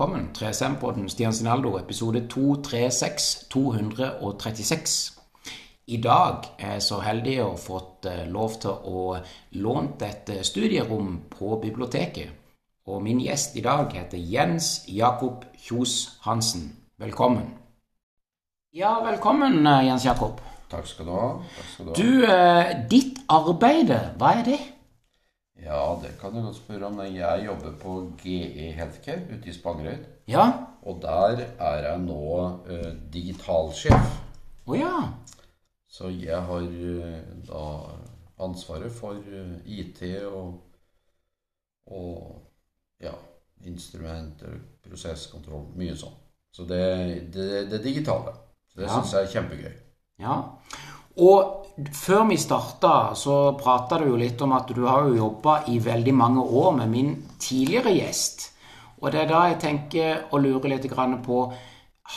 velkommen. 3SM-podden Stian Sinaldo, episode 236 236. I dag er jeg så heldig å ha fått eh, lov til å låne et eh, studierom på biblioteket. Og min gjest i dag heter Jens Jakob Kjos Hansen. Velkommen. Ja, velkommen, eh, Jens Jakob. Takk skal du ha. Takk skal du, ha. Du, ditt arbeid, hva er det? Ja, det kan du godt spørre om. Jeg jobber på GE Healthcare ute i Spangereid. Ja? Og der er jeg nå uh, digitalsjef. Å ja. Så jeg har uh, da ansvaret for uh, IT og, og ja, instrumenter, prosesskontroll, mye sånn. Så det, det, det digitale. Så det Ja. syns jeg er kjempegøy. Ja. Og før vi starta, så prata du jo litt om at du har jo jobba i veldig mange år med min tidligere gjest. Og det er da jeg tenker og lurer litt på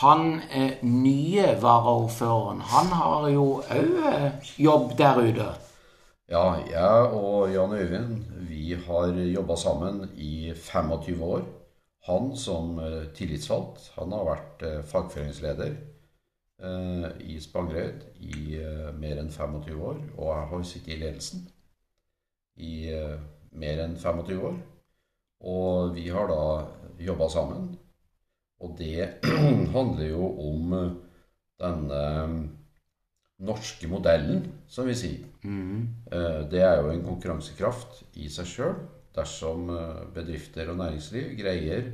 Han eh, nye varaordføreren, han har jo òg eh, jobb der ute. Ja, jeg og Jan Øyvind vi har jobba sammen i 25 år. Han som eh, tillitsvalgt. Han har vært fagføringsleder. eh, i Spangereid i eh, mer enn 25 år. Og jeg har sittet i ledelsen i eh, mer enn 25 år. Og vi har da jobba sammen. Og det handler jo om eh, denne eh, norske modellen, som vi sier. Mm. Det er jo en konkurransekraft i seg sjøl dersom eh, bedrifter og næringsliv greier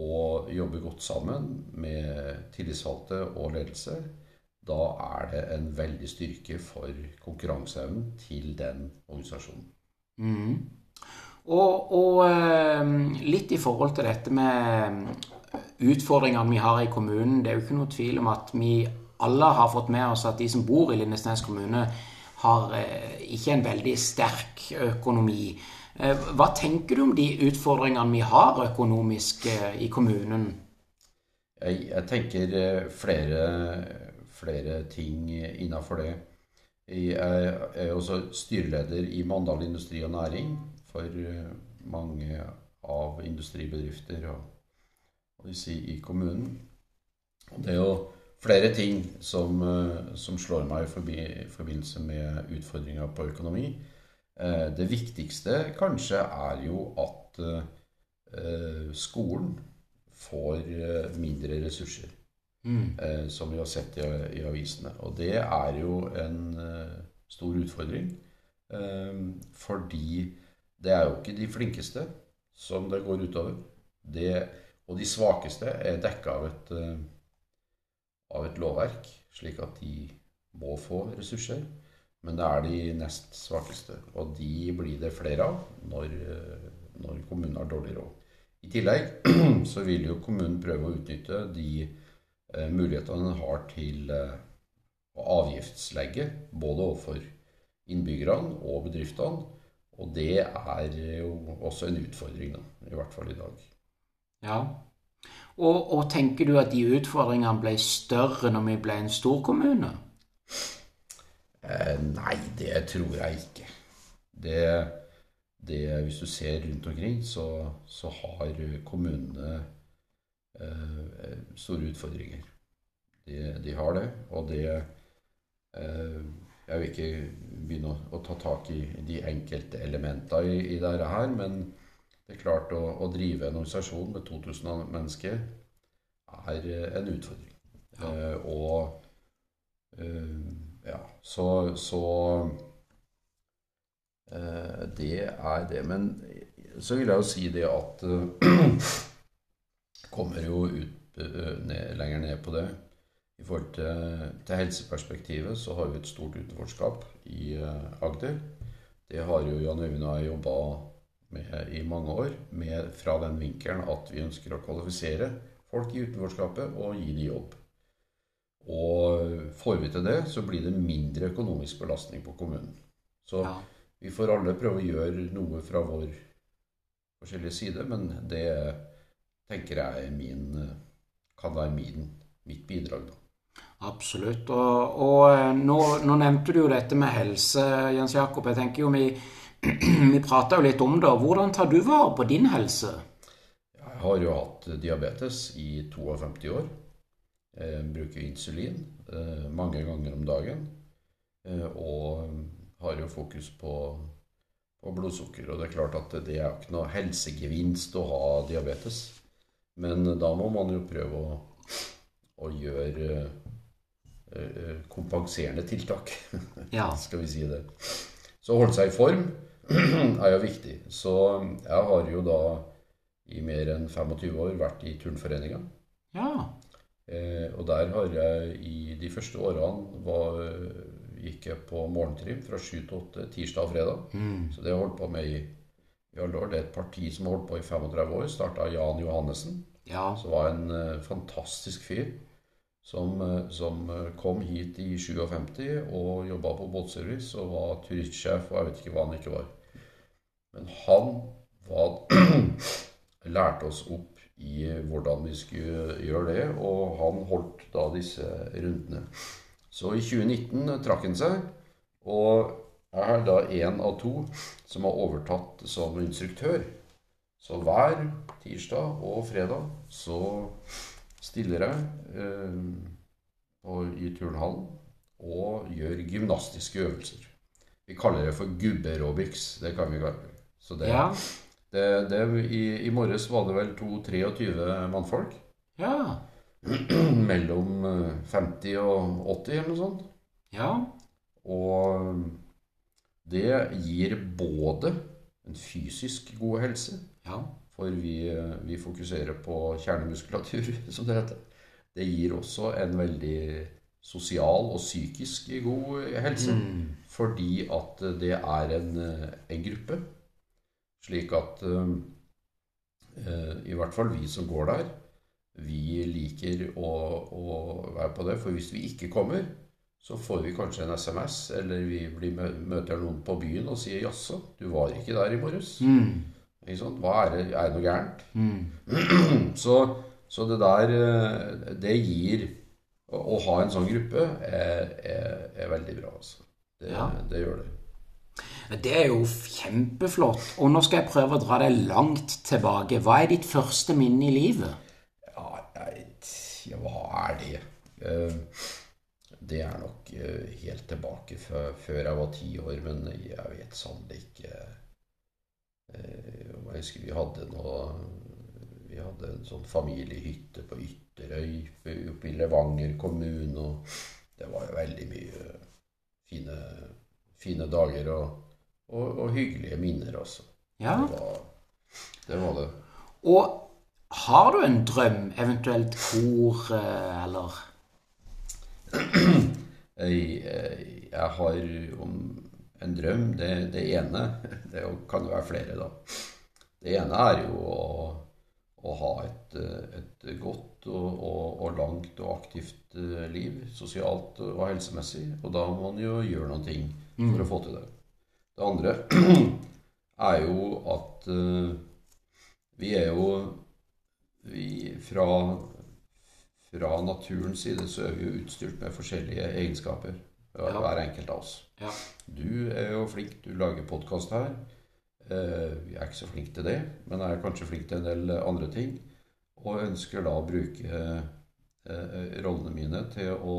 å jobber godt sammen med tillitsvalgte og ledelse. Da er det en veldig styrke for konkurranseevnen til den organisasjonen. Mm. Og, og eh, litt i forhold til dette med utfordringene vi har i kommunen. Det er jo ikke noe tvil om at vi alle har fått med oss at de som bor i Lindesnes kommune, har eh, ikke en veldig sterk økonomi. Eh, Hva tenker du om de utfordringene vi har økonomisk eh, i kommunen? Jeg, jeg tenker eh, flere, flere ting innafor det. Jeg er også styreleder i Mandal industri og næring for mange av industribedrifter og, og i kommunen. Det er jo flere ting som, som slår meg i forbindelse med utfordringer på økonomi. Eh, Det viktigste kanskje er jo at eh, skolen får eh, mindre ressurser. Mm. Som vi har sett i, i avisene. Og det er jo en stor utfordring. Fordi det er jo ikke de flinkeste som det går utover. Det, og de svakeste er dekka av et, av et lovverk, slik at de må få ressurser. Men det er de nest svakeste, og de blir det flere av når, når kommunen har dårlig råd. I tillegg så vil jo kommunen prøve å utnytte de eh, mulighetene den har til eh, å avgiftslegge, både overfor innbyggerne og bedriftene. Og det er jo også en utfordring, da, i hvert fall i dag. Ja. Og, og tenker du at de utfordringene ble større når vi ble en stor kommune? Eh, nei, det tror jeg ikke. Det, det, hvis du ser rundt omkring, så, så har kommunene eh, store utfordringer. De, de har det, og det eh, Jeg vil ikke begynne å, å ta tak i de enkelte elementene i, i dette her, men det er klart å, å drive en organisasjon med 2000 mennesker er en utfordring. Eh, og eh, ja, så, så eh, Det er det. Men så vil jeg jo si det at eh, Kommer jo ut eh, ned, lenger ned på det. I forhold til, til helseperspektivet så har vi et stort utenforskap i eh, Agder. Det har jo Jan Øyvind og jeg jobba med i mange år, med, fra den vinkelen at vi ønsker å kvalifisere folk i utenforskapet og gi dem jobb. Og får vi til det, så blir det mindre økonomisk belastning på kommunen. Så Ja. vi får alle prøve å gjøre noe fra vår forskjellige side, men det tenker jeg er min, kan være min, mitt bidrag. da. Absolutt. Og, og eh, nå, nå nevnte du jo dette med helse, Jens Jakob. Jeg tenker jo Vi, vi prata jo litt om det. Hvordan tar du vare på din helse? Jeg har jo hatt diabetes i 52 år. Jeg bruker insulin eh, mange ganger om dagen. Eh, og har jo fokus på, på, blodsukker. Og det er klart at det er ikke noe helsegevinst å ha diabetes. Men da må man jo prøve å, å gjøre eh, kompenserende tiltak. Ja. Skal vi si det. Så å holde seg i form er jo viktig. Så jeg har jo da i mer enn 25 år vært i Turnforeninga. Ja. Eh, og der har jeg i de første årene var, gikk jeg på morgentrim fra 7 til 8 tirsdag og fredag. Mm. Så det har jeg holdt på med i, i alle år. Det er et parti som har holdt på i 35 år. Starta Jan Johannessen. Ja. Som var en uh, fantastisk fyr. Som, uh, som kom hit i 57 og jobba på båtservice og var turistsjef og jeg vet ikke hva han ikke var. Men han var lærte oss opp i hvordan vi skulle gjøre det, og han holdt da disse rundene. Så i 2019 trakk han seg, og jeg er da én av to som har overtatt som instruktør. Så hver tirsdag og fredag så stiller jeg eh, i turnhallen og gjør gymnastiske øvelser. Vi kaller det for gubberobics. Det kan vi kalle det. Så det, ja. Det, det, i, I morges var det vel to-23 mannfolk. Ja. Mellom 50 eh, og 80 eller noe sånt. Ja. Og det gir både en fysisk god helse ja. For vi, vi, fokuserer på kjernemuskulatur, som det heter. Det gir også en veldig sosial og psykisk god helse. Mm. Fordi at det er en, en gruppe slik at uh, i hvert fall vi som går der, vi liker å, å, være på det. For hvis vi ikke kommer, så får vi kanskje en SMS, eller vi blir, møter noen på byen og sier 'jaså, du var ikke der i morges'. Mm. Hva er det? Er det noe gærent? Mm. så, så, det der eh, Det gir Å ha en sånn gruppe er, er, er veldig bra, altså. Det, ja. det gjør det. Det er jo kjempeflott. Og nå skal jeg prøve å dra deg langt tilbake. Hva er ditt første minne i livet? Ja, jeg, ja hva er det? Uh, det er nok uh, helt tilbake før, jeg var ti år, men jeg vet sannelig ikke uh, Jeg husker vi hadde noe Vi hadde en sånn familiehytte på Ytterøy oppe i Levanger kommune, og det var jo veldig mye fine fine dager og, og, og hyggelige minner også. Ja. Det var, det var det. Og har du en drøm, eventuelt kor, eh, eller jeg, jeg, har en drøm. Det, det ene Det kan jo være flere, da. Det ene er jo å, å ha et, et godt og, og, og, langt og aktivt eh, liv. Sosialt og helsemessig. Og da må man jo gjøre noen ting for mm. å få til det. Det andre er jo at uh, vi er jo vi fra, fra naturens side så er vi jo utstyrt med forskjellige egenskaper. Hver, hver enkelt av oss. Ja. Du er jo flink, du lager podkast her. Uh, jeg er ikke så flink til det, men jeg er kanskje flink til en del andre ting. Og ønsker da å bruke uh, rollene mine til å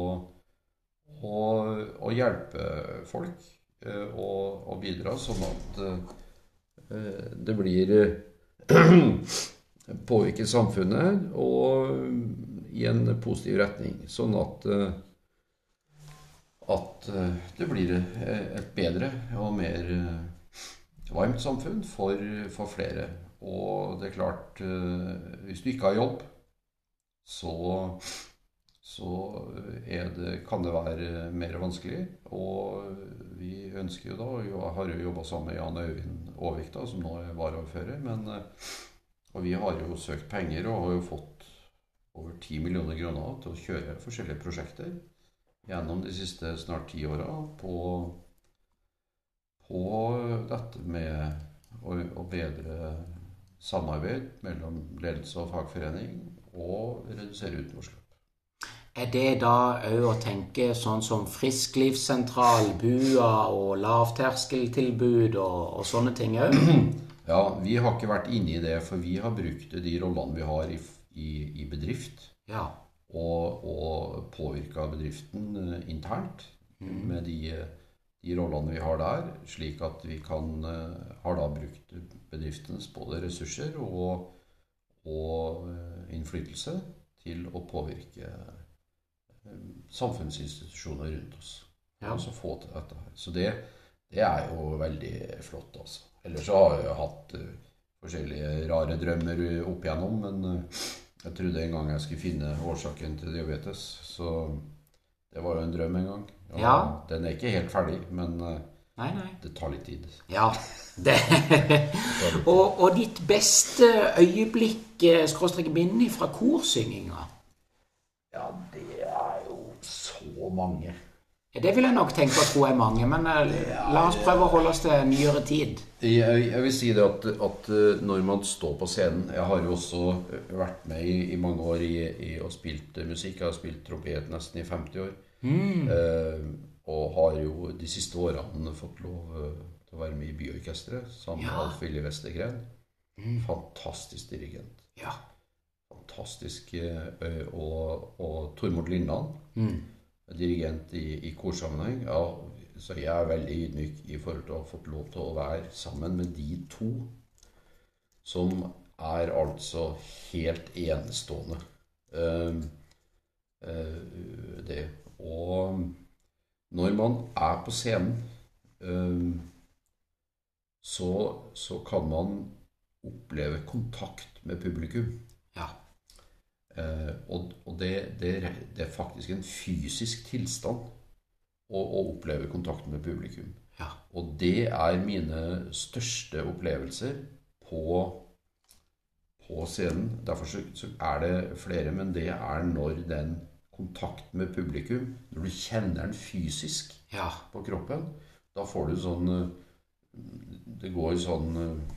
og, og hjelpe folk eh, og, og, bidra sånn at eh, det blir påvirke samfunnet og i en positiv retning. Sånn at at det blir et bedre og mer varmt samfunn for, for flere. Og det er klart Hvis du ikke har jobb, så så det, kan det være mer vanskelig. Og vi ønsker jo da, og har jo jobba sammen med Jan Øyvind Aavik, som nå er varaordfører. Men, og vi har jo søkt penger og har jo fått over 10 millioner kroner til å kjøre forskjellige prosjekter gjennom de siste snart ti åra på, på, dette med å, å bedre samarbeid mellom ledelse og fagforening og redusere utenforskap. Er det da òg å tenke sånn som frisklivssentral, BUA og lavterskeltilbud og, og sånne ting òg? Ja, vi har ikke vært inne i det, for vi har brukt de rollene vi har i, i, i bedrift. Ja. Og, og påvirka bedriften internt internt med de, de rollene vi har der, slik at vi kan eh, har da brukt bedriftens både ressurser og, og eh, innflytelse til å påvirke eh, samfunnsinstitusjoner rundt oss. Ja. Og så få til dette her. Så det, det er jo veldig flott, altså. Ellers så har jeg hatt uh, forskjellige rare drømmer opp igjennom, men uh, jeg trodde en gang jeg skulle finne årsaken til diabetes. Så det var jo en drøm en gang. Og Ja. Den er ikke helt ferdig, men uh, Nei, nei. det tar litt tid. Ja. Det. og, og ditt beste øyeblikk, eh, skråstrek minne fra korsynginga? Så mange. Ja, det vil jeg nok tenke og tro er mange, men eh, la oss prøve å holde oss til nyere tid. Jeg, jeg vil si det at, at eh, når man står på scenen Jeg har jo også eh, vært med i, i mange år i, i og spilt musikk. Jeg har spilt trompet nesten i 50 år. Eh, og har jo de siste årene fått lov til å være med i Byorkesteret sammen med Ja. Alf Willy Westergren. Fantastisk dirigent. Ja. Fantastisk. eh, Og, og Tormod Lindland, dirigent i, i korsammenheng. Ja, så jeg er veldig ydmyk i forhold til å ha fått lov til å være sammen med de to, som er altså helt enestående. Uh, uh, det. Og når man er på scenen, uh, så, så kan man oppleve kontakt med publikum. Eh, og og det, det, det er faktisk en fysisk tilstand å, å oppleve kontakten med publikum. Ja. Og det er mine største opplevelser på, på scenen. Derfor så, så er det flere, men det er når den kontakten med publikum Når du kjenner den fysisk Ja. på kroppen, da får du sånn eh, Det går sånn eh,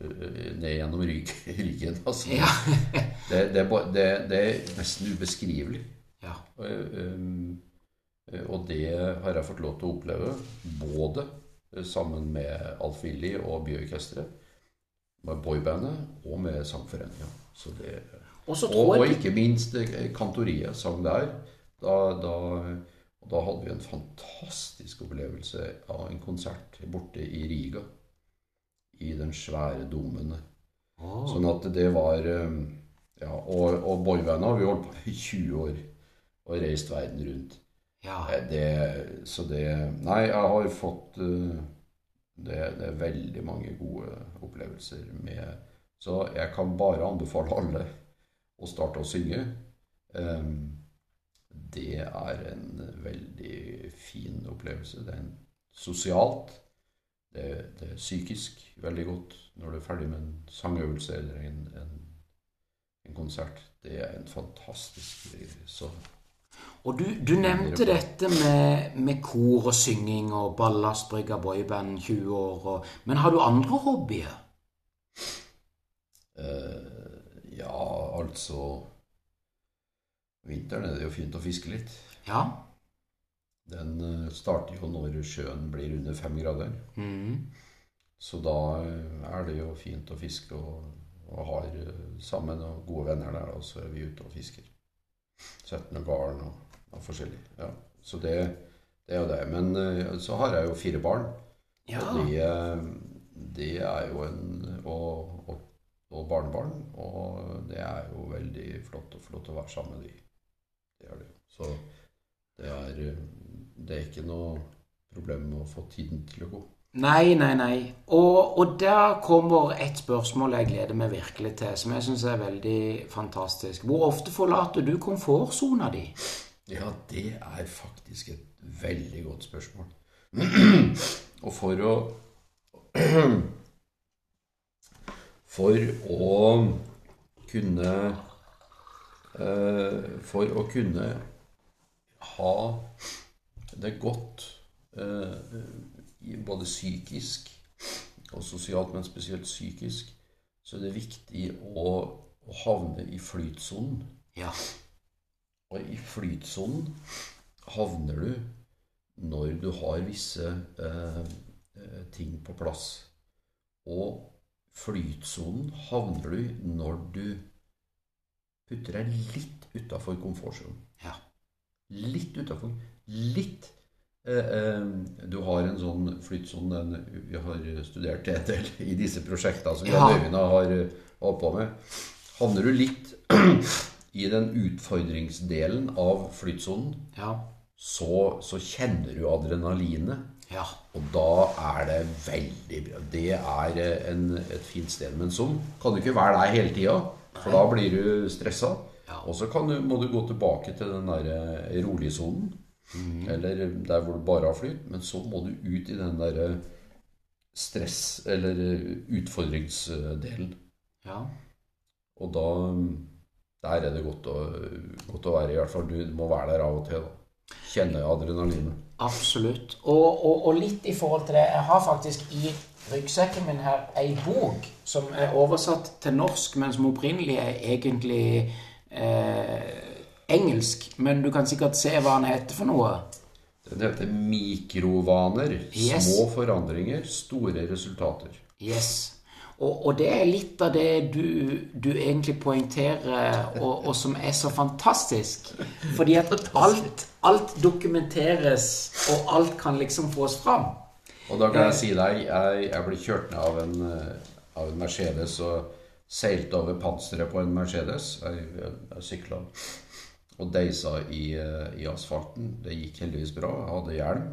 ned gjennom rygg, ryggen. Altså. Ja. Det, det, det, det er nesten ubeskrivelig. ja. Og, um, og det har jeg fått lov til å oppleve, både sammen med Alf Willy og Byorkesteret, med boybandet og med sangforeninga. Og og, tror og ikke minst eh, Kantoriet sang der. Da, da, da hadde vi en fantastisk opplevelse av en konsert borte i Riga. I den svære domen. Ah. Sånn at det var eh, Ja, og, og boybandet har vi holdt på i 20 år og reist verden rundt. ja. Eh, Det, så det Nei, jeg har fått eh, det, det er veldig mange gode opplevelser med Så jeg kan bare anbefale alle å starte å synge. Det er en veldig fin opplevelse. Det er en sosialt. Det, det er psykisk veldig godt når du er ferdig med en sangøvelse eller en, en, en konsert. Det er en fantastisk Så Og du, du nevnte dette med, med kor og synging og ballastbrygga boyband 20 år og Men har du andre hobbyer? Uh, ja, altså Vinteren er det jo fint å fiske litt. Ja. Starter jo når sjøen blir under fem grader. Mm. Så da eh, er det jo fint å fiske, og, og har eh, sammen og gode venner der, og så er vi ute og fisker. Setter noen garn og, og forskjellig. Ja. Så det, det er jo det. Men eh, så har jeg jo fire barn. Ja. Og de, de er jo en og, og, og barnebarn. Og det er jo veldig flott å flott å være sammen med de. Det er det. Så det er, det er ikke noe problem med å få tiden til å gå. Nei, nei, nei. Og, og der kommer et spørsmål jeg gleder meg virkelig til, som jeg syns er veldig fantastisk. Hvor ofte forlater du komfortsona di? Ja, det er faktisk et veldig godt spørsmål. Og for å For å kunne eh, For å kunne ha det godt eh, både psykisk og sosialt, men spesielt psykisk, så er det viktig å, å havne i flytsonen. Ja. Og i flytsonen havner du når du har visse eh, eh, ting på plass. Og flytsonen havner du når du putter deg litt utafor komfortsonen. Ja. Litt utafor. Litt. Eh, eh, du har en sånn flytsone vi har studert en del i disse prosjektene som Ja. Øyvind har eh, holdt på med. Havner du litt i den utfordringsdelen av flyttsonen, Ja. så, så kjenner du adrenalinet. Ja. Og da er det veldig bra. Det er en, et fint sted. Men sånn kan du ikke være der hele tida, for da blir du stressa. Ja. Og så du, må du gå tilbake til den der roligsonen. rolige sonen. Mhm. Eller der hvor du bare har flyt. Men så må du ut i den der stress- eller eh, utfordringsdelen. ja. Og da Der er det godt å, godt å være, i hvert fall. Du må være der av og til. da. Kjenne adrenalinet. Absolutt. Og, og, og litt i forhold til det Jeg har faktisk i ryggsekken min her ei bok som er oversatt til norsk, men som opprinnelig er egentlig eh, engelsk. Men du kan sikkert se hva han heter for noe. Den heter Mikrovaner. Yes. Små forandringer, store resultater. Yes. Og, og det er litt av det du, du egentlig poengterer, og, og som er så fantastisk. Fordi at alt, alt dokumenteres, og alt kan liksom fås fram. Og da kan jeg si deg, jeg, jeg ble kjørt ned av en, eh, av en Mercedes og seilte over panseret på en Mercedes. Jeg, jeg, jeg sykla og deisa i, eh, i asfalten. Det gikk heldigvis bra. Jeg hadde hjelm.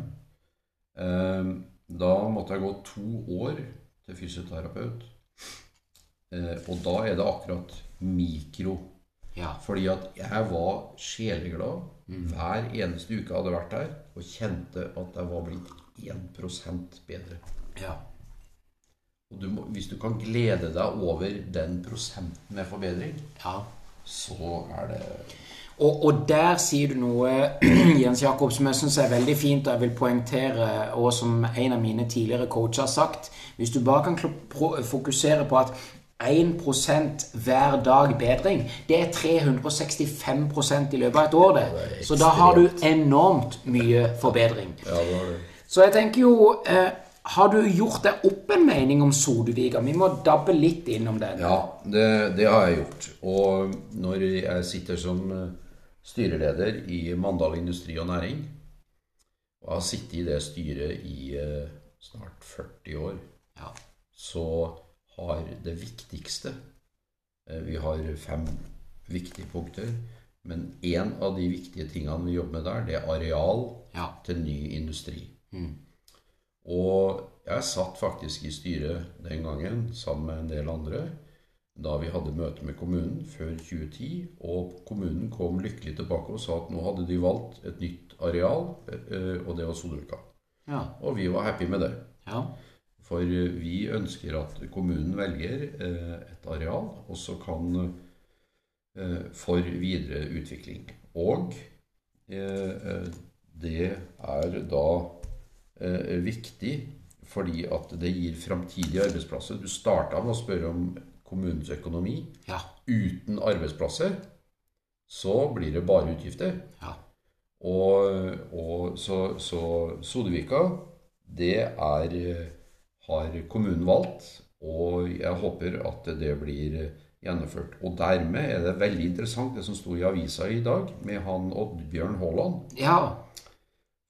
Eh, Da måtte jeg gå to år til fysioterapeut. Eh, Og da er det akkurat mikro. Ja. Fordi at jeg var sjeleglad hver eneste uke jeg hadde vært der, og kjente at jeg var blitt 1% bedre. ja. Du må, hvis du kan glede deg over den prosenten med forbedring, ja. så er det Og, og der sier du noe, Jens Jakob, som jeg syns er veldig fint, og jeg vil poengtere, og som en av mine tidligere coacher har sagt. Hvis du bare kan fokusere på at 1 hver dag bedring, det er 365% i løpet av et år, det. Så da har du enormt mye forbedring. Så jeg tenker jo eh, Har du gjort deg opp en mening om Sodeviga? Vi må dabbe litt innom den. Ja, det, det har jeg gjort. Og når jeg sitter som eh, styreleder i Mandal Industri og Næring, og har sittet i det styret i eh, snart 40 år, Ja. så har det viktigste eh, Vi har fem viktige punkter. Men én av de viktige tingene vi jobber med der, det er areal Ja. til ny industri. Mm. Og jeg satt faktisk i styret den gangen sammen med en del andre da vi hadde møte med kommunen før 2010. Og kommunen kom lykkelig tilbake og sa at nå hadde de valgt et nytt areal, eh, og det var Solvika. Ja. Og vi var happy med det. ja. For eh, vi ønsker at kommunen velger eh, et areal, og så kan For videre utvikling. Og det er da viktig fordi at det gir framtidige arbeidsplasser. Du starta med å spørre om kommunens økonomi. Ja. Uten arbeidsplasser så blir det bare utgifter. Ja. Og, og så, så Sodevika, det er eh, har kommunen valgt, og jeg håper at det blir gjennomført. Og dermed er det veldig interessant det som sto i avisa i dag med han Oddbjørn Haaland. ja.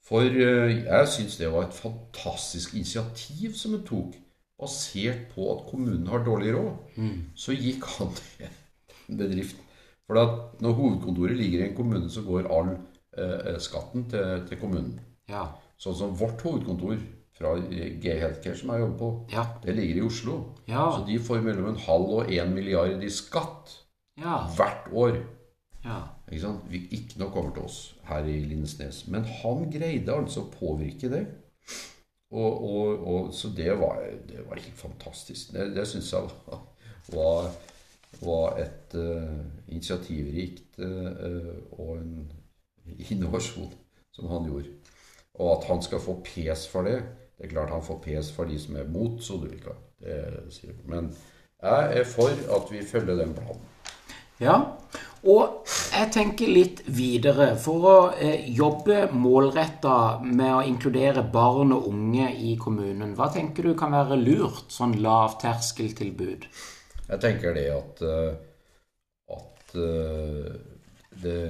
For eh, jeg syns det var et fantastisk initiativ som hun tok, basert på at kommunen har dårlig råd. Så gikk han til en bedrift. For at når hovedkontoret ligger i en kommune, så går all eh, skatten til, til kommunen. Ja. Sånn som vårt hovedkontor fra G Healthcare som jeg jobber på, Ja. det ligger i Oslo. Ja. Så de får mellom en halv og en milliard i skatt Ja. hvert år. Ja. Ikke Ikke nok over til oss her i Lindesnes. Men han greide altså å påvirke det. Og, og, og, så det var, det var helt fantastisk. Det, det syns jeg var, var, var et uh, initiativrikt uh, og en innovasjon som han gjorde. Og at han skal få pes for det Det er klart han får pes for de som er mot Sodulika. Det sier. Men jeg er for at vi følger den planen. Ja, Og jeg tenker litt videre. For å eh, jobbe målretta med å inkludere barn og unge i kommunen, hva tenker du kan være lurt? Sånn lavterskeltilbud? Jeg tenker det at, eh, at eh, det,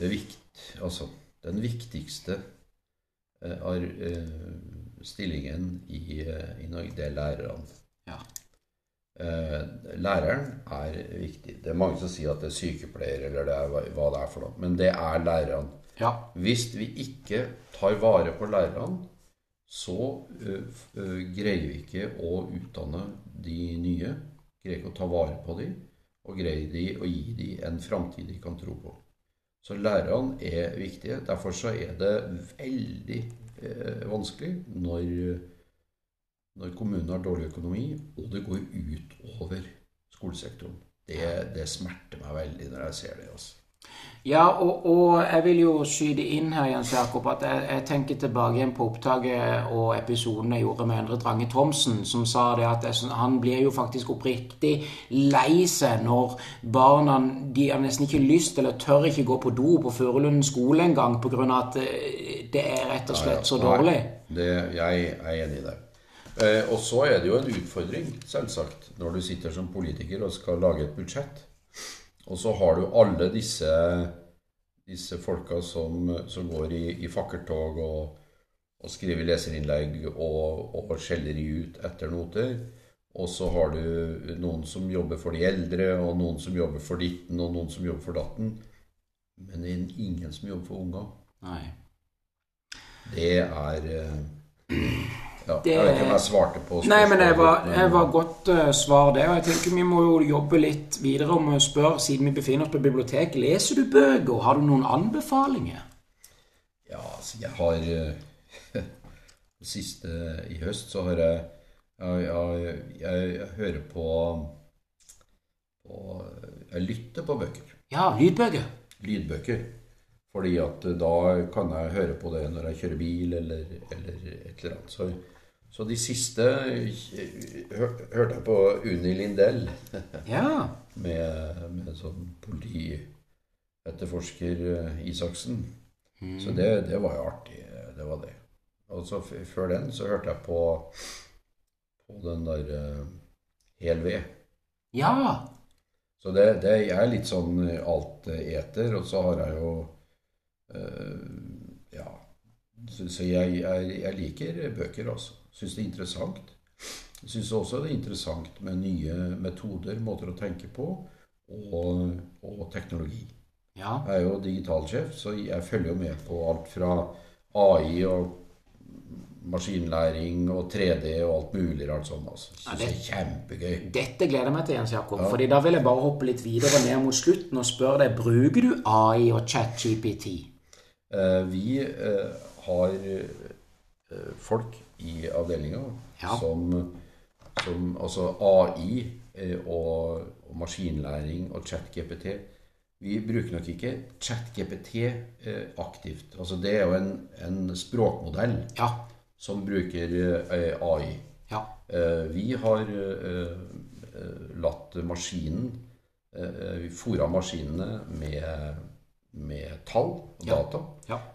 det vikt, altså, den viktigste stillingen i, i Norge, det er lærerne. Ja. Læreren er viktig. Det er mange som sier at det er sykepleier eller det er hva det er for noe. Men det er lærerne. Ja. Hvis vi ikke tar vare på lærerne, så uh, uh, greier vi ikke å utdanne de nye greier ikke å ta vare på dem, og greier de å gi dem en framtid de kan tro på. Så lærerne er viktige. Derfor så er det veldig eh, vanskelig når, når kommunen har dårlig økonomi, og det går ut over skolesektoren. Det, det smerter meg veldig når jeg ser det. altså. Ja, og, og, jeg vil jo skyte inn her, Jens Jakob, at jeg, jeg, tenker tilbake igjen på opptaket og episoden jeg gjorde med Endre Drange Thomsen, som sa det at jeg, han blir jo faktisk oppriktig lei seg når barna de har nesten ikke lyst eller tør ikke gå på do på Furulunden skole engang pga. at eh, det er rett og slett så dårlig. Det, jeg er enig i det. Eh, og så er det jo en utfordring, selvsagt, når du sitter som politiker og skal lage et budsjett og så har du alle disse, disse folka som, som går i, i fakkeltog og, og, skriver leserinnlegg og, og skjeller ut etter noter. Og så har du noen som jobber for de eldre, og noen som jobber for ditten, og noen som jobber for datten. Men det er ingen som jobber for unga. Nei. Det er eh, ja, det, jeg vet ikke om jeg svarte på. Nei, men det var, jeg var godt uh, svar, det. Og jeg tenker vi må jo jobbe litt videre om å spørre, siden vi befinner oss på biblioteket. Leser du bøker? Har du noen anbefalinger? Ja, altså, jeg har uh, siste i høst så har jeg Jeg, jeg, jeg, jeg hører på, på Jeg lytter på bøker. Ja, lydbøker. Lydbøker. Fordi at da kan jeg høre på det når jeg kjører bil eller, eller et eller annet. Så så de siste hørte jeg på Uni Lindell. Ja. med, med sånn politietterforsker eh, Isaksen. Mm. Så det, det, var jo artig. Det var det. Og så før den så hørte jeg på, på den der uh, Hel ved. Ja. Så det, det, jeg er litt sånn alt eter, og så har jeg jo Ja. Så, så jeg, jeg, jeg, liker bøker, altså syns det er interessant. Jeg syns også det er interessant med nye metoder, måter å tenke på, og, og teknologi. Ja. Jeg er jo digitalsjef, så jeg følger jo med på alt fra AI og maskinlæring og 3D og alt mulig rart sånn. Altså. Ja, det, er kjempegøy. Dette gleder jeg meg til, Jens Jakob. Ja. Fordi da vil jeg bare hoppe litt videre ned mot slutten og spørre deg bruker du AI og ChatGPT? Eh, vi eh, har eh, folk i avdelinga ja. som, som, Altså AI og, og maskinlæring og ChatGPT Vi bruker nok ikke ChatGPT aktivt. Altså det er jo en, en språkmodell ja. som bruker AI. Ja. vi har latt maskinen Vi fôra maskinene med, med tall og data.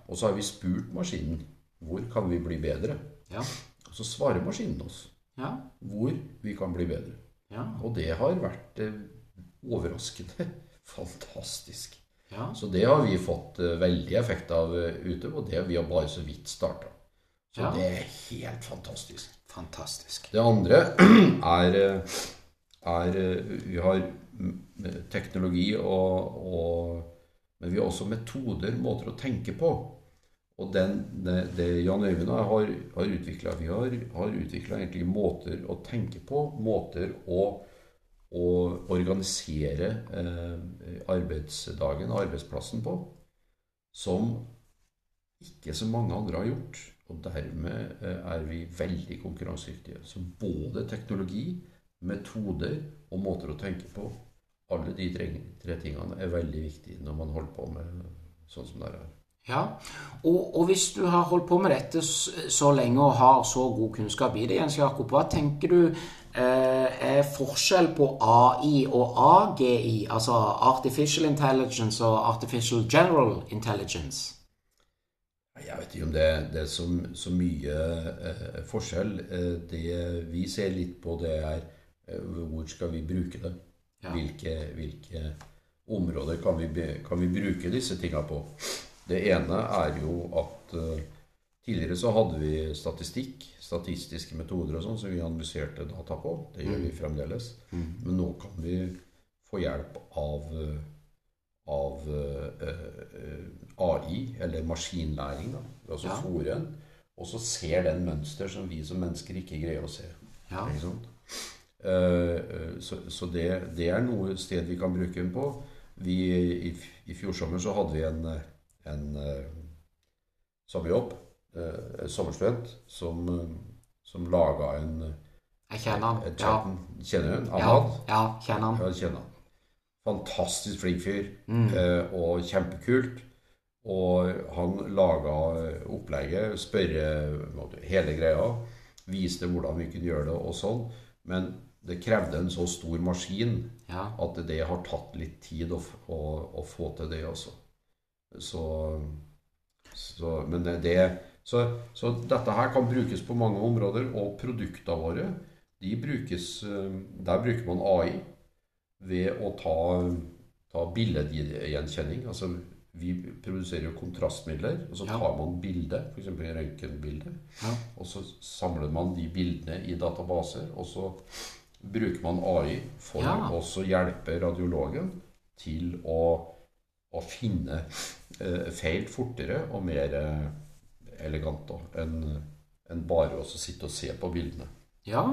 Og så har vi spurt maskinen hvor kan vi bli bedre. Ja. Og så svarer maskinen oss ja. hvor vi kan bli bedre. Ja. Og det har vært eh, overraskende fantastisk. Ja. Så det har vi fått eh, veldig effekt av uh, ute, og det vi har bare så vidt starta. Så ja. det er helt fantastisk. Fantastisk. Det andre er, er Vi har teknologi og, og Men vi har også metoder, måter å tenke på. Og den, det, det Jan Øyvind og jeg har, har utvikla Vi har, har utvikla egentlig måter å tenke på, måter å, å organisere eh, arbeidsdagen og arbeidsplassen på, som ikke så mange andre har gjort. Og dermed eh, er vi veldig konkurransedyktige. Så både teknologi, metoder og måter å tenke på, alle de tre, tre tingene er veldig viktige når man holder på med sånn som det er her. Ja, og, og, hvis du har holdt på med dette så lenge og har så god kunnskap i det, Jens Jakob, hva tenker du er forskjell på AI og AGI, altså Artificial Intelligence og Artificial General Intelligence? Jeg vet ikke om det, det er så, så mye eh, forskjell. Eh, det vi ser litt på, det er eh, hvor skal vi bruke det? Ja. Hvilke, hvilke, områder kan vi, kan vi, bruke disse tinga på? Det ene er jo at uh, tidligere så hadde vi statistikk, statistiske metoder og sånn, som vi analyserte data på. Det gjør vi mm. fremdeles. Mm. Men nå kan vi få hjelp av eh, av uh, uh, AI, eller maskinlæring. da, Altså ja. fòre Og så ser den mønster som vi som mennesker ikke greier å se. Ja. Ikke sant? Uh, så, så det, det, er noe sted vi kan bruke den på. Vi, i, I fjor sommer så hadde vi en, en sommerjobb, en sommerstudent, som, som laga en Jeg kjenner han. Ja. Kjenner han? Ahmad? Ja, ja, kjenner han. Ja, kjenner han. Fantastisk flink fyr. Mm. Eh, og kjempekult. Og han laga opplegget, spørre hele greia. Viste hvordan vi kunne gjøre det og sånn. Men det krevde en så stor maskin ja. at det har tatt litt tid å, å, å få til det også. Så, så Men det så, så, dette her kan brukes på mange områder. Og produktene våre, de brukes eh, Der bruker man AI ved å ta, ta billedgjenkjenning. Altså, vi produserer jo kontrastmidler, og så tar man bilde, f.eks. røntgenbilde. Ja. Og så samler man de bildene i databaser, og så bruker man AI for ja. å hjelpe radiologen til å, å finne eh, feil fortere og mer eh, elegant enn en bare å sitte og se på bildene. Ja,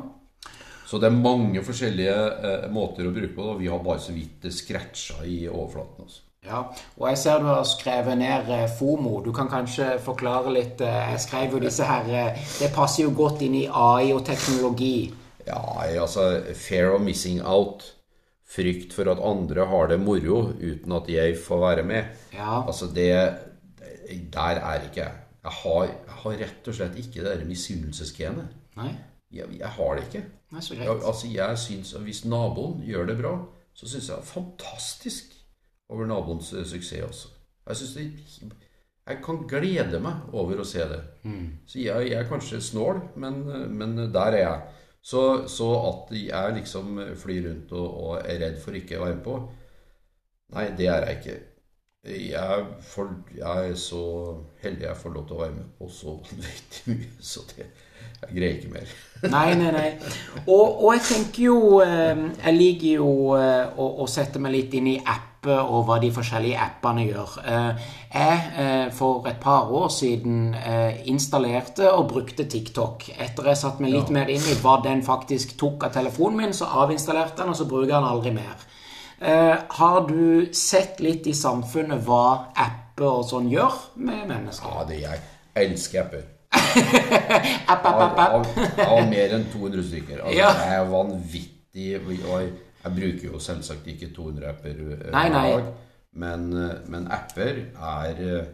så det er mange forskjellige eh, måter å bruke på det, og vi har bare så vidt scratcha i overflaten. Også. Ja, og jeg ser du har skrevet ned eh, FOMO. Du kan kanskje forklare litt eh, Jeg skrev jo disse her eh, Det passer jo godt inn i AI og teknologi. Ja, altså Fair of missing out. Frykt for at andre har det moro uten at jeg får være med. Ja. Altså, det Der er ikke jeg. Jeg har, jeg har rett og slett ikke det misunnelsesgenet. Jeg, jeg har det ikke. Nei, så greit. Jeg, altså, jeg synes, Hvis naboen gjør det bra, så syns jeg det er fantastisk over naboens uh, suksess også. Jeg synes det, jeg kan glede meg over å se det. Mm. Så jeg, jeg, er kanskje snål, men, men der er jeg. Så, så, at jeg liksom flyr rundt og, og, er redd for ikke å være med på Nei, det er jeg ikke. Jeg, for, jeg er så heldig jeg får lov til å være med på så vanvittig mye. Så det, jeg greier ikke mer. nei, nei, nei. Og, og, jeg tenker jo eh, Jeg liker jo eh, å, å, sette meg litt inn i apper og hva de forskjellige appene gjør. Eh, jeg for et par år siden installerte og brukte TikTok. Etter jeg satte meg litt ja. mer inn i hva den faktisk tok av telefonen min, så avinstallerte den, og så bruker jeg den aldri mer. Har du sett litt i samfunnet hva apper og sånn gjør med mennesker? Ja, det jeg elsker apper app, app, app, app. Av mer enn 200 stykker. Altså, ja. Det er vanvittig. Jeg bruker jo selvsagt ikke 200 apper nei, hver dag. Men, eh, men, apper er eh,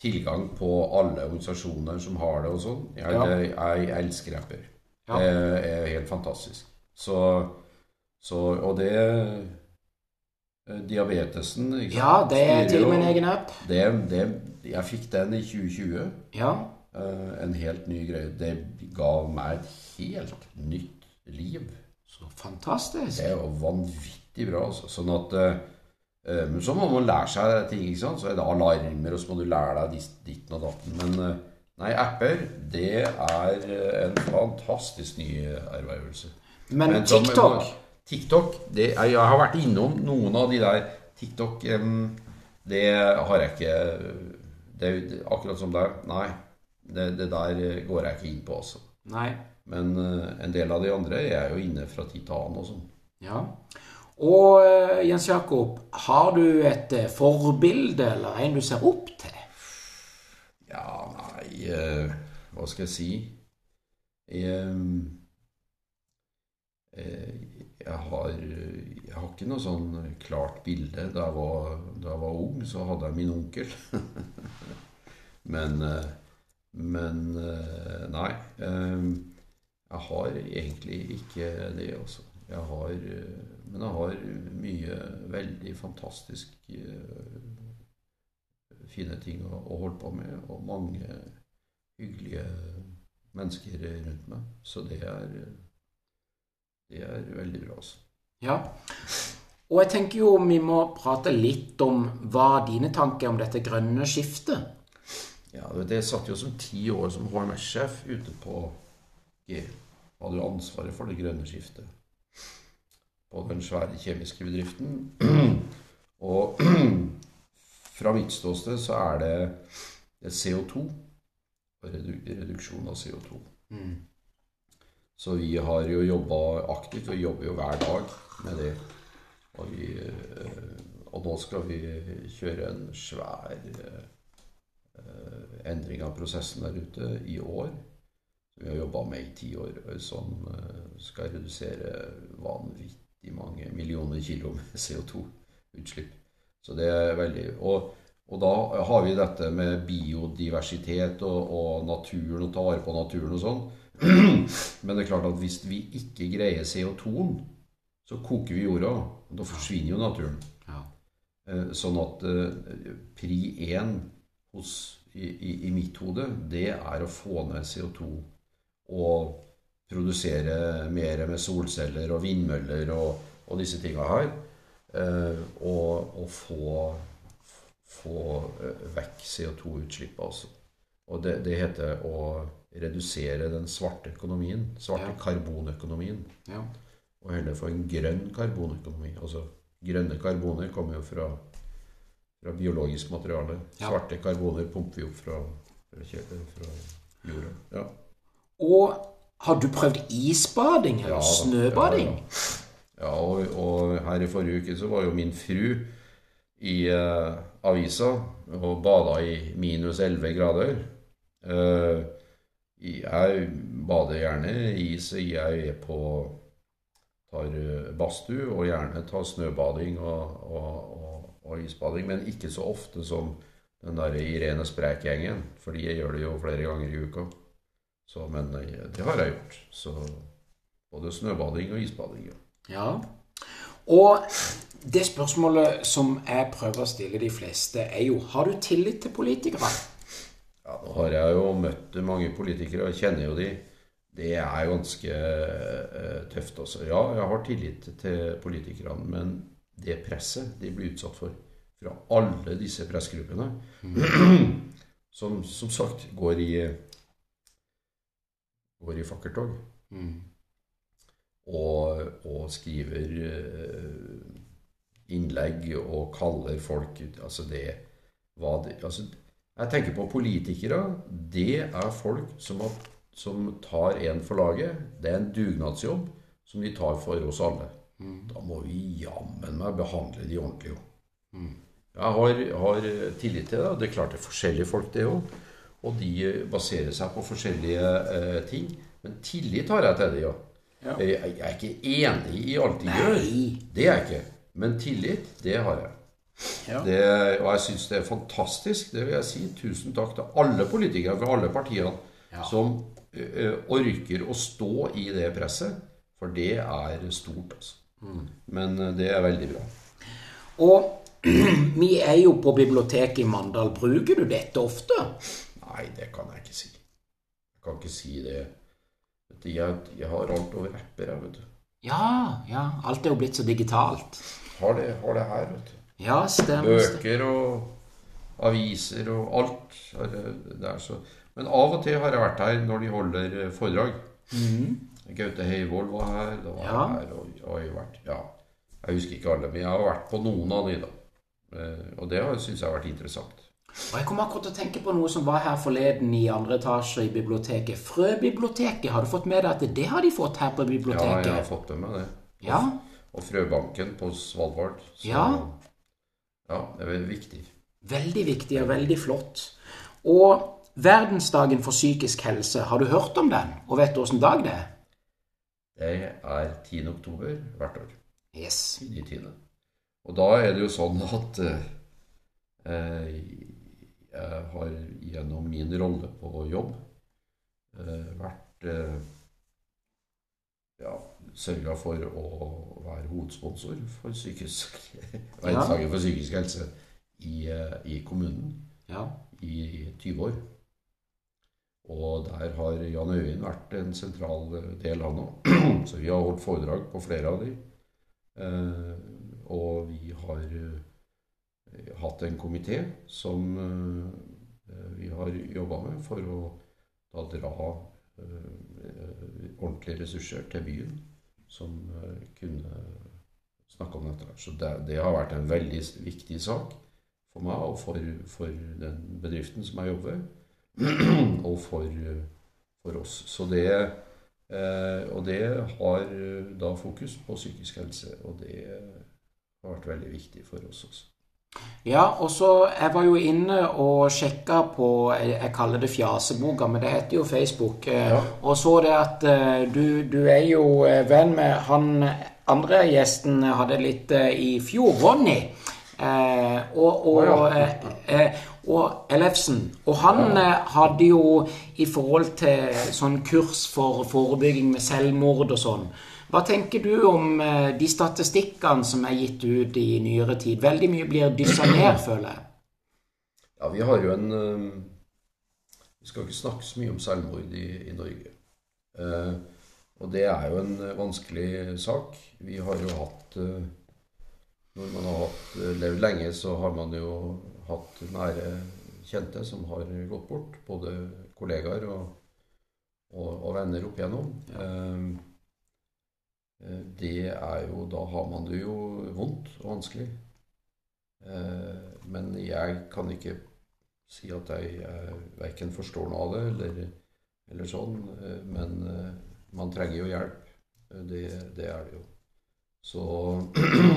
tilgang på alle organisasjoner som har det og sånn. Jeg, ja. jeg, jeg, elsker apper. Ja. Det er helt fantastisk. Så, så Og det Diabetesen Ja, det til min egen app. Det, det, jeg fikk den i 2020. Ja. Uh, en helt ny greie. Det ga meg et helt nytt liv. Så fantastisk. Det jo vanvittig bra. Altså. Sånn at eh, eh, Men så må man lære seg ting. ikke sant? Så er det alarmer, og så må du lære deg ditten og datten. Men nei, apper, det er en fantastisk ny ervervelse. Men, men TikTok? Som, TikTok det, Jeg har vært innom noen av de der TikTok Det har jeg ikke det, er Akkurat som det Nei det, det, der går jeg ikke inn på, altså. Nei. Men uh, en del av de andre er jo inne fra tid til annen og sånn. Ja. Og uh, Jens Jakob, har du et uh, forbilde eller en du ser opp til? Ja, nei Hva skal jeg si? Jeg, jeg, har, jeg har ikke noe sånn klart bilde. Da jeg var, da jeg var ung, så hadde jeg min onkel. Men men eh, nei. Ehm, Jeg har egentlig ikke det, altså. Jeg har, men jeg har mye veldig fantastisk fine ting å, å holde på med, og mange hyggelige mennesker rundt meg. Så det er, det er veldig bra, altså. Ja. Og jeg tenker jo vi må prate litt om hva dine tanker er om dette grønne skiftet. Ja, Det satt jo som ti år som HMS-sjef ute på G. Hadde jo ansvaret for det grønne skiftet på den svære kjemiske bedriften. Og fra mitt ståsted så er det, det CO2 og reduksjon av CO2. Mm. Så vi har jo jobba aktivt, og jobber jo hver dag med det. Og, vi, eh, og nå skal vi kjøre en svær eh, endring av prosessen der ute i år. Som vi har jobba med i ti år, som eh, skal redusere vanvittig mange millioner kilo med CO2-utslipp. Så det er veldig Og og da har vi dette med biodiversitet og, og naturen, og ta vare på naturen og sånn. Men det er klart at hvis vi ikke greier CO2-en, så koker vi jorda. Og da forsvinner jo naturen. Ja. Eh, sånn at eh, pri én i, i, i, mitt hode, det er å få ned CO2 og produsere mer med solceller og vindmøller og, og disse tinga her. Eh, og, og få få vekk CO2-utslippet altså. Og det, det, heter å redusere den svarte økonomien. Svarte ja. karbonøkonomien. Ja. Og heller få en grønn karbonøkonomi. Altså grønne karboner kommer jo fra, fra biologisk materiale. Ja. Svarte karboner pumper vi opp fra, fra, fra jorda. Ja. Og har du prøvd isbading eller snøbading? Ja, og, og, her i forrige uke så var jo min fru i uh, avisa og bada i minus 11 grader. Uh, jeg bader gjerne i is. Jeg er på tar eh, badstue og gjerne tar snøbading og, og, og, og, isbading, men ikke så ofte som den der Irene Sprek-gjengen, fordi jeg gjør det jo flere ganger i uka. Så, men det har jeg gjort. Så både snøbading og isbading. Ja. ja. Og det spørsmålet som jeg prøver å stille de fleste, er jo har du tillit til politikere? Ja, nå har jeg jo møtt mange politikere og kjenner jo de. Det er ganske uh, tøft også. Ja, jeg har tillit til politikerne, men det presset de blir utsatt for fra alle disse pressgruppene, mm. som som sagt går i går i fakkeltog. Mm. Og, og, skriver uh, innlegg og kaller folk ut Altså det, hva det altså, Jeg tenker på politikere. Det er folk som, har, som tar en for laget. Det er en dugnadsjobb som de tar for oss alle. Mm. Da må vi jammen meg behandle de ordentlig, jo. Mm. Jeg har, har, tillit til det. Det er klart det er forskjellige folk, det òg. Og de baserer seg på forskjellige eh, ting. Men tillit har jeg til det, ja. ja. Jeg, jeg, er ikke enig i alt de Nei. gjør. Det er jeg ikke. Men tillit, det har jeg. Ja. Det, og jeg syns det er fantastisk. Det vil jeg si. Tusen takk til alle politikere fra alle partiene ja. som uh, orker å stå i det presset. For det er stort, altså. Mm. Men det er veldig bra. Og vi er jo på biblioteket i Mandal. Bruker du dette ofte? Nei, det kan jeg ikke si. Jeg kan ikke si det. Jeg, jeg har alt over apper, jeg, vet du. Ja, ja. Alt er jo blitt så digitalt. Har det, har det her, vet du. Ja, stemmer. Bøker og aviser og alt. Der, så. Men av og til har jeg vært her når de holder eh, foredrag. Mm. Gaute Heivold var her. Det var ja. her og, og jeg, vært, ja. jeg husker ikke alle, men jeg har vært på noen av de da. Eh, og det syns jeg har vært interessant. Og Jeg kommer akkurat til å tenke på noe som var her forleden i andre etasje i biblioteket. Frøbiblioteket, har du fått med deg at det har de fått her på biblioteket? Ja, jeg har fått med meg det. Og, ja. og Frøbanken på Svalbard. Så, ja. Ja, det er veldig viktig. Veldig viktig og veldig flott. Og verdensdagen for psykisk helse, har du hørt om den? Og vet du åssen dag det er? Det er 10. oktober hvert år. Yes. I de tiende. Og da er det jo sånn at eh, jeg har gjennom min rolle på jobb eh, vært eh, sørga for å være hovedsponsor for psykisk, for psykisk helse i, i kommunen Ja. i 20 år. Og der har Jan Øyvind vært en sentral del, han òg. Så vi har holdt foredrag på flere av de. Eh, og vi har eh, hatt en komité som eh, vi har jobba med for å da dra eh, ordentlige ressurser til byen som eh, kunne snakke om dette. Så det, det har vært en veldig viktig sak for meg og for, for den bedriften som jeg jobber og for, for, oss. Så det, eh, og det har da fokus på psykisk helse, og det har vært veldig viktig for oss også. Ja, og så Jeg var jo inne og sjekka på Jeg kaller det Fjaseboka, men det heter jo Facebook. eh, Ja. Og så det at eh, du, du er jo eh, venn med han andre gjesten hadde litt i fjor, Ronny. Eh, og, og, Å, ja. eh, eh, og Ellefsen. Og han ja. hadde jo i forhold til sånn kurs for forebygging med selvmord og sånn. Hva tenker du om eh, de statistikkene som er gitt ut i nyere tid? Veldig mye blir dyssa ned, føler jeg. Ja, vi har jo en eh, Vi skal ikke snakke så mye om selvmord i, i Norge. Eh, og det er jo en vanskelig sak. Vi har jo hatt Når man har hatt, levd lenge, så har man jo hatt nære kjente som har gått bort. Både kollegaer og, og, og venner opp igjennom. Ja. eh, det er jo Da har man det jo vondt og vanskelig. Eh, Men jeg kan ikke si at jeg eh, verken forstår noe av det eller, eller sånn. eh, Men eh, man trenger jo hjelp. Eh, Det, det er det jo. Så,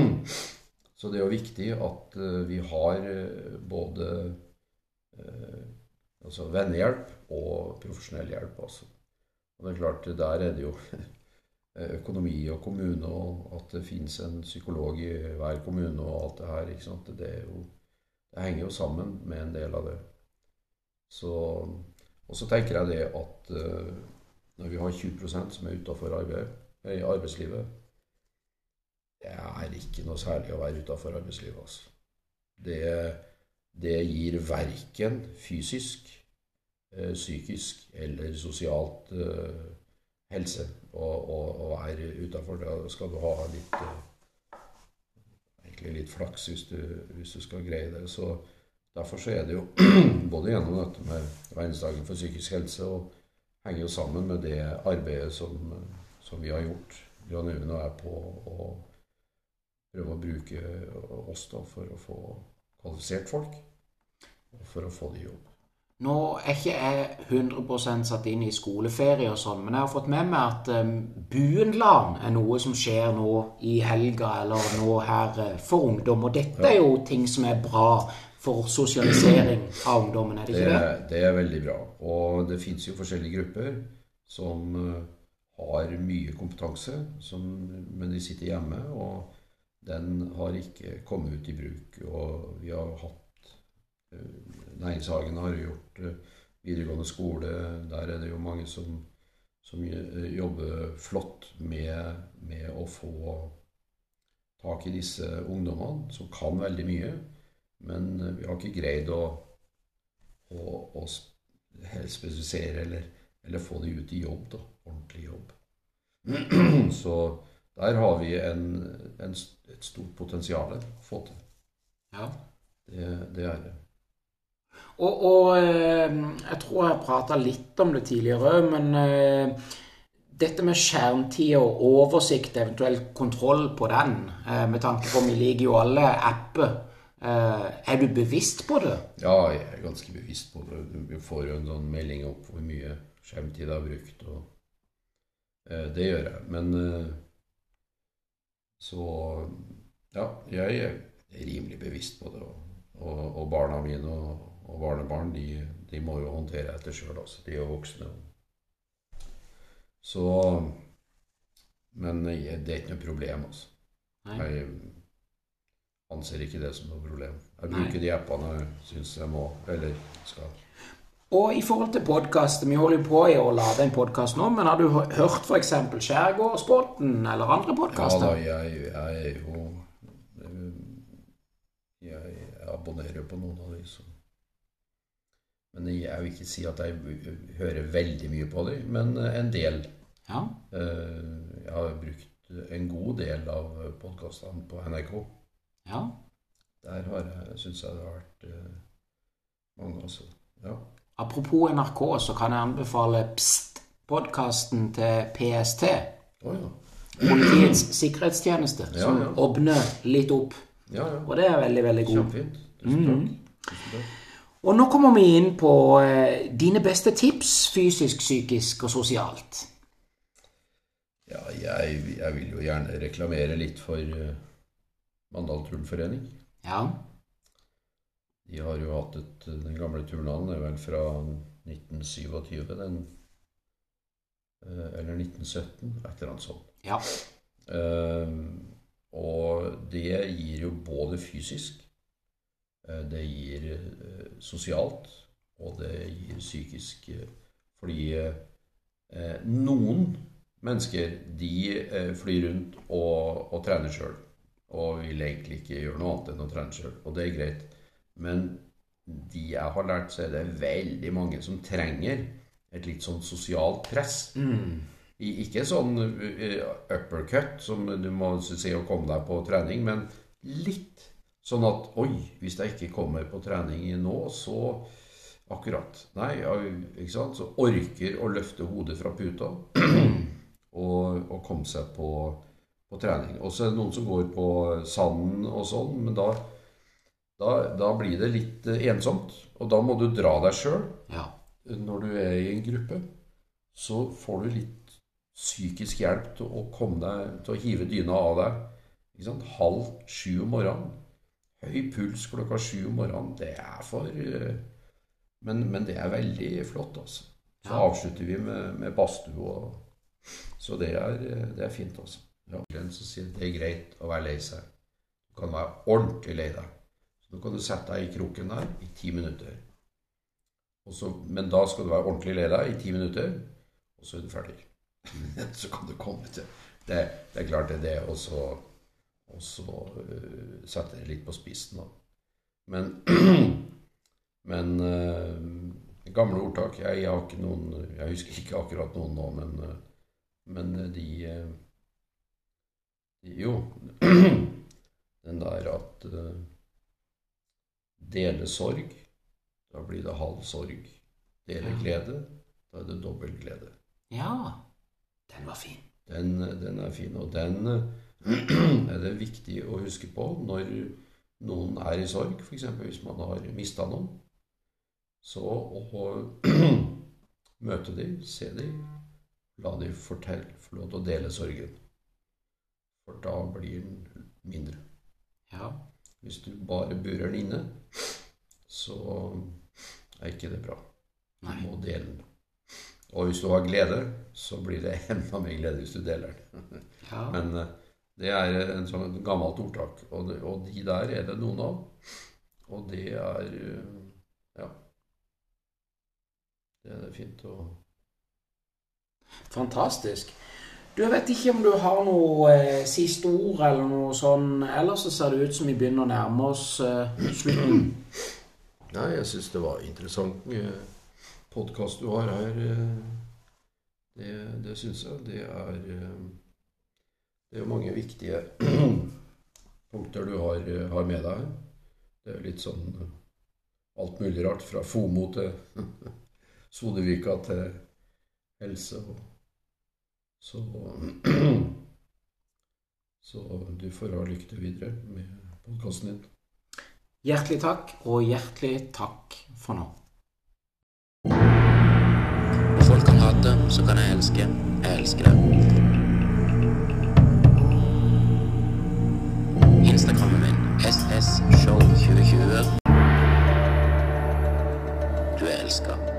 så det er jo viktig at eh, vi har eh, både eh, altså vennehjelp og profesjonell hjelp. Altså. Og det er klart, der er det jo økonomi og kommune, og at det fins en psykolog i hver kommune og alt det her. ikke sant? Det, jo, det henger jo sammen med en del av det. Så, og så tenker jeg det at eh, når vi har 20% som er utafor eh, arbeidslivet Det er ikke noe særlig å være utafor arbeidslivet. Altså. Det, det gir verken fysisk, eh, psykisk eller sosialt eh, helse å, å være utafor. Da skal du ha litt eh, egentlig litt flaks hvis du, hvis du skal greie det. Så Derfor så er det jo både gjennom dette med verdensdagen for psykisk helse og henger jo sammen med det arbeidet som, som vi har gjort, Jan Øyvind og jeg, på å prøve å bruke oss da for å få kvalifisert folk. Og for å få de i jobb. Nå er ikke jeg 100% satt inn i skoleferie og sånn, men jeg har fått med meg at um, Buenland er noe som skjer nå i helga eller nå her eh, for ungdom. Og dette er jo ting som er bra for sosialisering av ungdommen, er det Det, ikke det? det er veldig bra. Og det fins jo forskjellige grupper som eh, har mye kompetanse, som, men de sitter hjemme. Og den har ikke kommet ut i bruk. Og vi har hatt Næringshagen har gjort eh, videregående skole. Der er det jo mange som, som eh, jobber flott med, med å få tak i disse ungdommene, som kan veldig mye. Men eh, vi har ikke greid å, å, å spesifisere eller, eller få de ut i jobb, da. Ordentlig jobb. Så der har vi en, en, et stort potensial å få til. Ja. Det, det er det. Og, og eh, jeg tror jeg prata litt om det tidligere òg, men eh, dette med skjermtid og oversikt, eventuelt kontroll på den, eh, med tanke på vi liker jo alle apper. Er du bevisst på det? Ja, jeg er ganske bevisst på det. Du får jo en sånn melding opp hvor mye skjermtid jeg har brukt. og Det gjør jeg. Men så Ja, jeg er rimelig bevisst på det. Og, og barna mine og, og barnebarn de, de må jo håndtere dette sjøl. Altså. De er jo voksne. Så Men det er ikke noe problem, altså. Nei. Jeg anser ikke det som noe problem. Jeg Nei. bruker de appene jeg syns jeg må, eller skal. Og i forhold til podkaster, vi holder jo på i å lage en podkast nå, men har du hø- hørt f.eks. Skjærgårdsbåten eller andre Ja da, jeg, jeg er jo eh, Jeg abonnerer på noen av de, så Men jeg vil ikke si at jeg hører veldig mye på dem, men en del. Ja. Eh, Jeg har brukt en god del av podkastene på NRK. ja. Der har jeg, syns jeg det har vært eh, mange, altså. Ja. Apropos NRK, så kan jeg anbefale Pst-podkasten til PST. Oh, ja. Politiets sikkerhetstjeneste, som ja. åpner litt opp. Ja, ja. Og det er veldig, veldig god. Kjempefint. Tusen takk. Tusen takk. Og nå kommer vi inn på eh, dine beste tips fysisk, psykisk og sosialt. Ja, jeg, jeg vil jo gjerne reklamere litt for eh, Mandal Turnforening. Ja. De har jo hatt et, den gamle turnhallen er vel fra 1927, den, eh, eller 1917, et eller annet sånt. Ja. Eh, og det gir jo både fysisk, eh, det gir eh, sosialt, og det gir psykisk. eh, Fordi eh, noen mennesker de eh, flyr rundt og, og trener sjøl. Og vil egentlig ikke gjøre noe annet enn å trene sjøl. Og det er greit. Men de jeg har lært, så er det veldig mange som trenger et litt sånn sosialt press. Mm. ikke sånn eh, uppercut som du må si å komme deg på trening, men litt sånn at Oi, hvis jeg ikke kommer på trening nå, så Akkurat. Nei, ikke sant? Så orker å løfte hodet fra puta og, og komme seg på, på trening. Og så er det noen som går på sanden og sånn, men da, da, da blir det litt eh, ensomt. Og da må du dra deg sjøl Ja. når du er i en gruppe, så får du litt psykisk hjelp til å komme deg til å hive dyna av deg. Ikke sant? Halv sju om morgenen. Høy puls klokka sju om morgenen. Det er for eh, Men, men det er veldig flott, altså. Så avslutter vi med, med badstue Så det er, eh, det er fint, altså. Ja. Så sier det er greit å være lei seg. Du kan være ordentlig lei deg. Så nå kan du sette deg i kroken der i ti minutter. Og så, men da skal du være ordentlig lei deg i ti minutter, og så er du ferdig. så kan du komme til Det, det er klart det er det, og så, og så uh, sette det litt på spissen. Da. Men, men uh, gamle ordtak jeg, jeg har ikke noen Jeg husker ikke akkurat noen nå, men, uh, men de, øh, de Jo, den der at øh, Dele sorg da blir det halv sorg. Dele glede, da er det dobbel glede. Ja. Den var fin. Den, den er fin, og den er det viktig å huske på når noen er i sorg, f.eks. hvis man har mista noen. Så å møte dem, se dem, la dem fortelle, få lov til å dele sorgen. For da blir den mindre. Ja. Hvis du bare burer den inne, så er ikke det bra. Du Nei. må dele den. Og hvis du har glede, så blir det enda mer glede hvis du deler den. Ja. Men eh, det er en sånn gammelt ordtak, og, det, og de der er det noen av. Og det er eh, Ja. Det er fint å Fantastisk. Du, jeg vet ikke om du har noe eh, siste ord eller noe sånn. Ellers så ser det ut som vi begynner å nærme oss eh, slutten. Nei, jeg syns det var interessant podkast du har her. eh, Det, det syns jeg. Det er eh, Det er jo mange viktige punkter du har, eh, har med deg. Det er litt sånn eh, alt mulig rart. Fra FOMO til Sodevika til helse. Og så Så du får ha lykke til videre med podkasten din. Hjertelig takk, og hjertelig takk for nå. Folk kan hate, så kan jeg elske. Jeg elsker det. Show 2020. Du elsker.